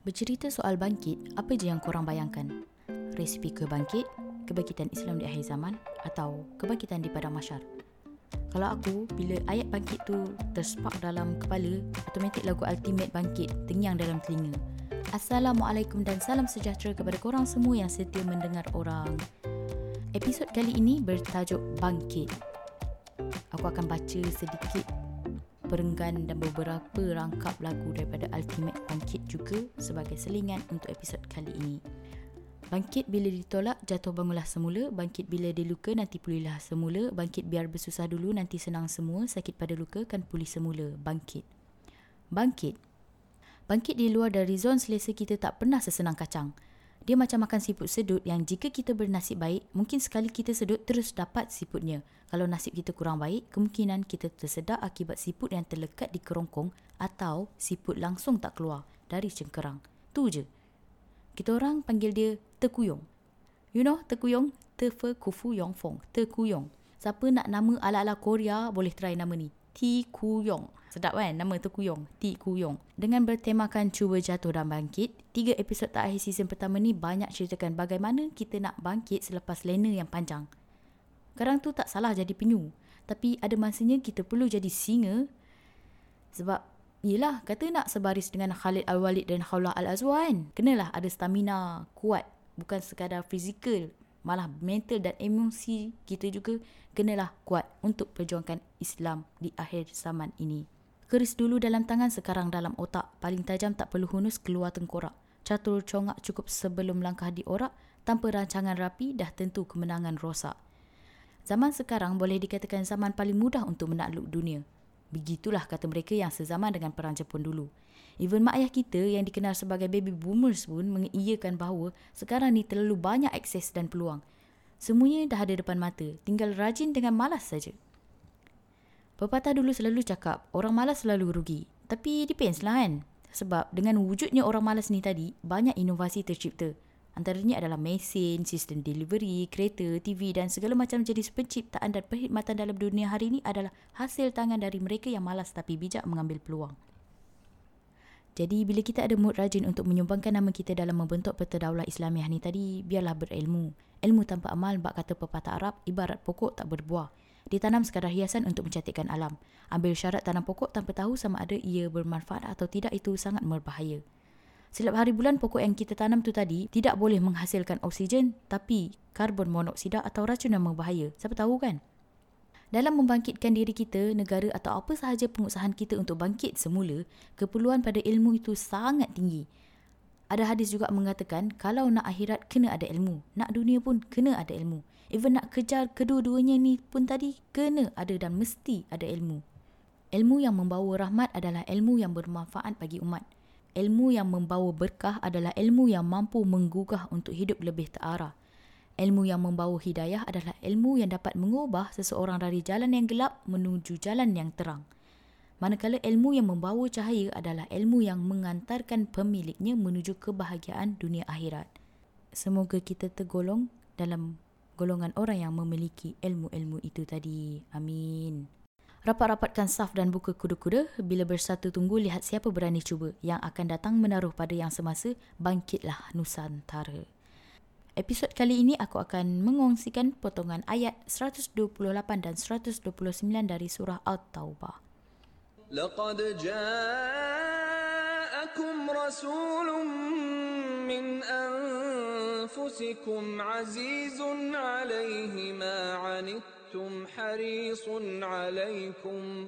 Bercerita soal bangkit, apa je yang korang bayangkan? Resipi kebangkit, kebangkitan Islam di akhir zaman atau kebangkitan di padang masyar? Kalau aku, bila ayat bangkit tu terspark dalam kepala, automatik lagu Ultimate Bangkit tengyang dalam telinga. Assalamualaikum dan salam sejahtera kepada korang semua yang setia mendengar orang. Episod kali ini bertajuk Bangkit. Aku akan baca sedikit perenggan dan beberapa rangkap lagu daripada Ultimate Bangkit juga sebagai selingan untuk episod kali ini. Bangkit bila ditolak, jatuh bangunlah semula. Bangkit bila diluka, nanti pulihlah semula. Bangkit biar bersusah dulu, nanti senang semua. Sakit pada luka, kan pulih semula. Bangkit. Bangkit. Bangkit di luar dari zon selesa kita tak pernah sesenang kacang. Dia macam makan siput sedut yang jika kita bernasib baik, mungkin sekali kita sedut terus dapat siputnya. Kalau nasib kita kurang baik, kemungkinan kita tersedak akibat siput yang terlekat di kerongkong atau siput langsung tak keluar dari cengkerang. Tu je. Kita orang panggil dia tekuyong. You know tekuyong? Tefe kufu yong fong. Tekuyong. Siapa nak nama ala-ala Korea boleh try nama ni. Ti Kuyong. Sedap kan nama tu Kuyong. Ti Kuyong. Dengan bertemakan cuba jatuh dan bangkit, tiga episod terakhir season pertama ni banyak ceritakan bagaimana kita nak bangkit selepas lena yang panjang. Sekarang tu tak salah jadi penyu. Tapi ada masanya kita perlu jadi singa sebab Yelah, kata nak sebaris dengan Khalid Al-Walid dan Khawlah Al-Azwa kan? Kenalah ada stamina kuat. Bukan sekadar fizikal malah mental dan emosi kita juga kenalah kuat untuk perjuangkan Islam di akhir zaman ini. Keris dulu dalam tangan sekarang dalam otak. Paling tajam tak perlu hunus keluar tengkorak. Catur congak cukup sebelum langkah diorak. Tanpa rancangan rapi dah tentu kemenangan rosak. Zaman sekarang boleh dikatakan zaman paling mudah untuk menakluk dunia. Begitulah kata mereka yang sezaman dengan perang Jepun dulu. Even mak ayah kita yang dikenal sebagai baby boomers pun mengiyakan bahawa sekarang ni terlalu banyak akses dan peluang. Semuanya dah ada depan mata, tinggal rajin dengan malas saja. Pepatah dulu selalu cakap, orang malas selalu rugi. Tapi depends lah kan. Sebab dengan wujudnya orang malas ni tadi, banyak inovasi tercipta. Antaranya adalah mesin, sistem delivery, kereta, TV dan segala macam jenis penciptaan dan perkhidmatan dalam dunia hari ini adalah hasil tangan dari mereka yang malas tapi bijak mengambil peluang. Jadi bila kita ada mood rajin untuk menyumbangkan nama kita dalam membentuk peta daulah Islamiah ni tadi, biarlah berilmu. Ilmu tanpa amal, bak kata pepatah Arab, ibarat pokok tak berbuah. Ditanam sekadar hiasan untuk mencantikkan alam. Ambil syarat tanam pokok tanpa tahu sama ada ia bermanfaat atau tidak itu sangat berbahaya. Silap hari bulan pokok yang kita tanam tu tadi tidak boleh menghasilkan oksigen tapi karbon monoksida atau racun yang berbahaya. Siapa tahu kan? Dalam membangkitkan diri kita, negara atau apa sahaja pengusahaan kita untuk bangkit semula, keperluan pada ilmu itu sangat tinggi. Ada hadis juga mengatakan, kalau nak akhirat kena ada ilmu, nak dunia pun kena ada ilmu. Even nak kejar kedua-duanya ni pun tadi kena ada dan mesti ada ilmu. Ilmu yang membawa rahmat adalah ilmu yang bermanfaat bagi umat. Ilmu yang membawa berkah adalah ilmu yang mampu menggugah untuk hidup lebih terarah. Ilmu yang membawa hidayah adalah ilmu yang dapat mengubah seseorang dari jalan yang gelap menuju jalan yang terang. Manakala ilmu yang membawa cahaya adalah ilmu yang mengantarkan pemiliknya menuju kebahagiaan dunia akhirat. Semoga kita tergolong dalam golongan orang yang memiliki ilmu-ilmu itu tadi. Amin. Rapat-rapatkan saf dan buka kuda-kuda. Bila bersatu tunggu, lihat siapa berani cuba. Yang akan datang menaruh pada yang semasa, bangkitlah Nusantara. Episod kali ini aku akan mengongsikan potongan ayat 128 dan 129 dari surah At-Taubah. لقد جاءكم رسول من أنفسكم عزيز عليه ما عنتم حريص عليكم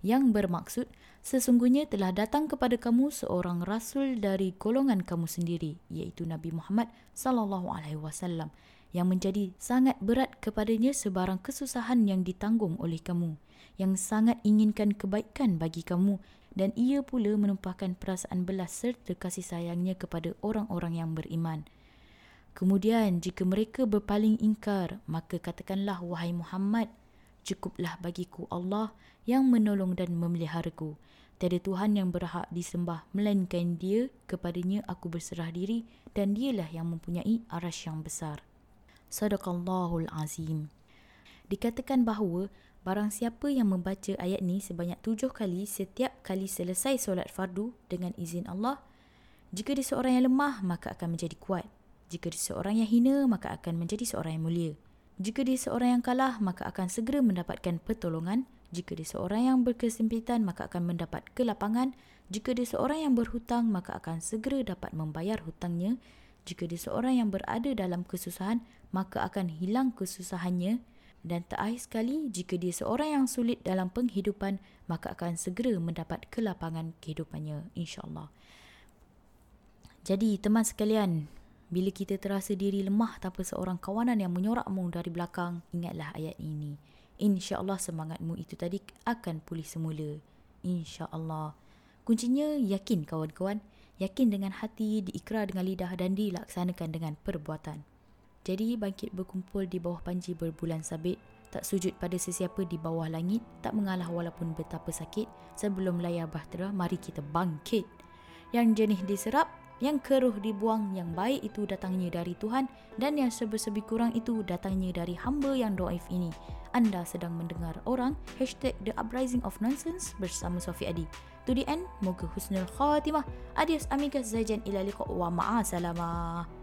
Yang bermaksud, sesungguhnya telah datang kepada kamu seorang rasul dari golongan kamu sendiri, iaitu Nabi Muhammad sallallahu alaihi wasallam yang menjadi sangat berat kepadanya sebarang kesusahan yang ditanggung oleh kamu, yang sangat inginkan kebaikan bagi kamu dan ia pula menumpahkan perasaan belas serta kasih sayangnya kepada orang-orang yang beriman. Kemudian jika mereka berpaling ingkar, maka katakanlah wahai Muhammad, cukuplah bagiku Allah yang menolong dan memeliharaku. Tiada Tuhan yang berhak disembah melainkan dia kepadanya aku berserah diri dan dialah yang mempunyai aras yang besar. Sadaqallahul Azim. Dikatakan bahawa Barang siapa yang membaca ayat ni sebanyak tujuh kali setiap kali selesai solat fardu dengan izin Allah, jika dia seorang yang lemah, maka akan menjadi kuat. Jika dia seorang yang hina, maka akan menjadi seorang yang mulia. Jika dia seorang yang kalah, maka akan segera mendapatkan pertolongan. Jika dia seorang yang berkesempitan, maka akan mendapat kelapangan. Jika dia seorang yang berhutang, maka akan segera dapat membayar hutangnya. Jika dia seorang yang berada dalam kesusahan, maka akan hilang kesusahannya. Dan terakhir sekali, jika dia seorang yang sulit dalam penghidupan, maka akan segera mendapat kelapangan kehidupannya, insyaAllah. Jadi, teman sekalian, bila kita terasa diri lemah tanpa seorang kawanan yang menyorakmu dari belakang, ingatlah ayat ini. InsyaAllah semangatmu itu tadi akan pulih semula. InsyaAllah. Kuncinya yakin kawan-kawan. Yakin dengan hati, diikrar dengan lidah dan dilaksanakan dengan perbuatan. Jadi bangkit berkumpul di bawah panji berbulan sabit, tak sujud pada sesiapa di bawah langit, tak mengalah walaupun betapa sakit, sebelum layar bahtera, mari kita bangkit. Yang jenih diserap, yang keruh dibuang, yang baik itu datangnya dari Tuhan dan yang sebesebi kurang itu datangnya dari hamba yang doaif ini. Anda sedang mendengar orang hashtag The Uprising of Nonsense bersama Sofi Adi. To the end, moga husnul khatimah. Adios amigas zaijan ila liqa wa ma'asalamah.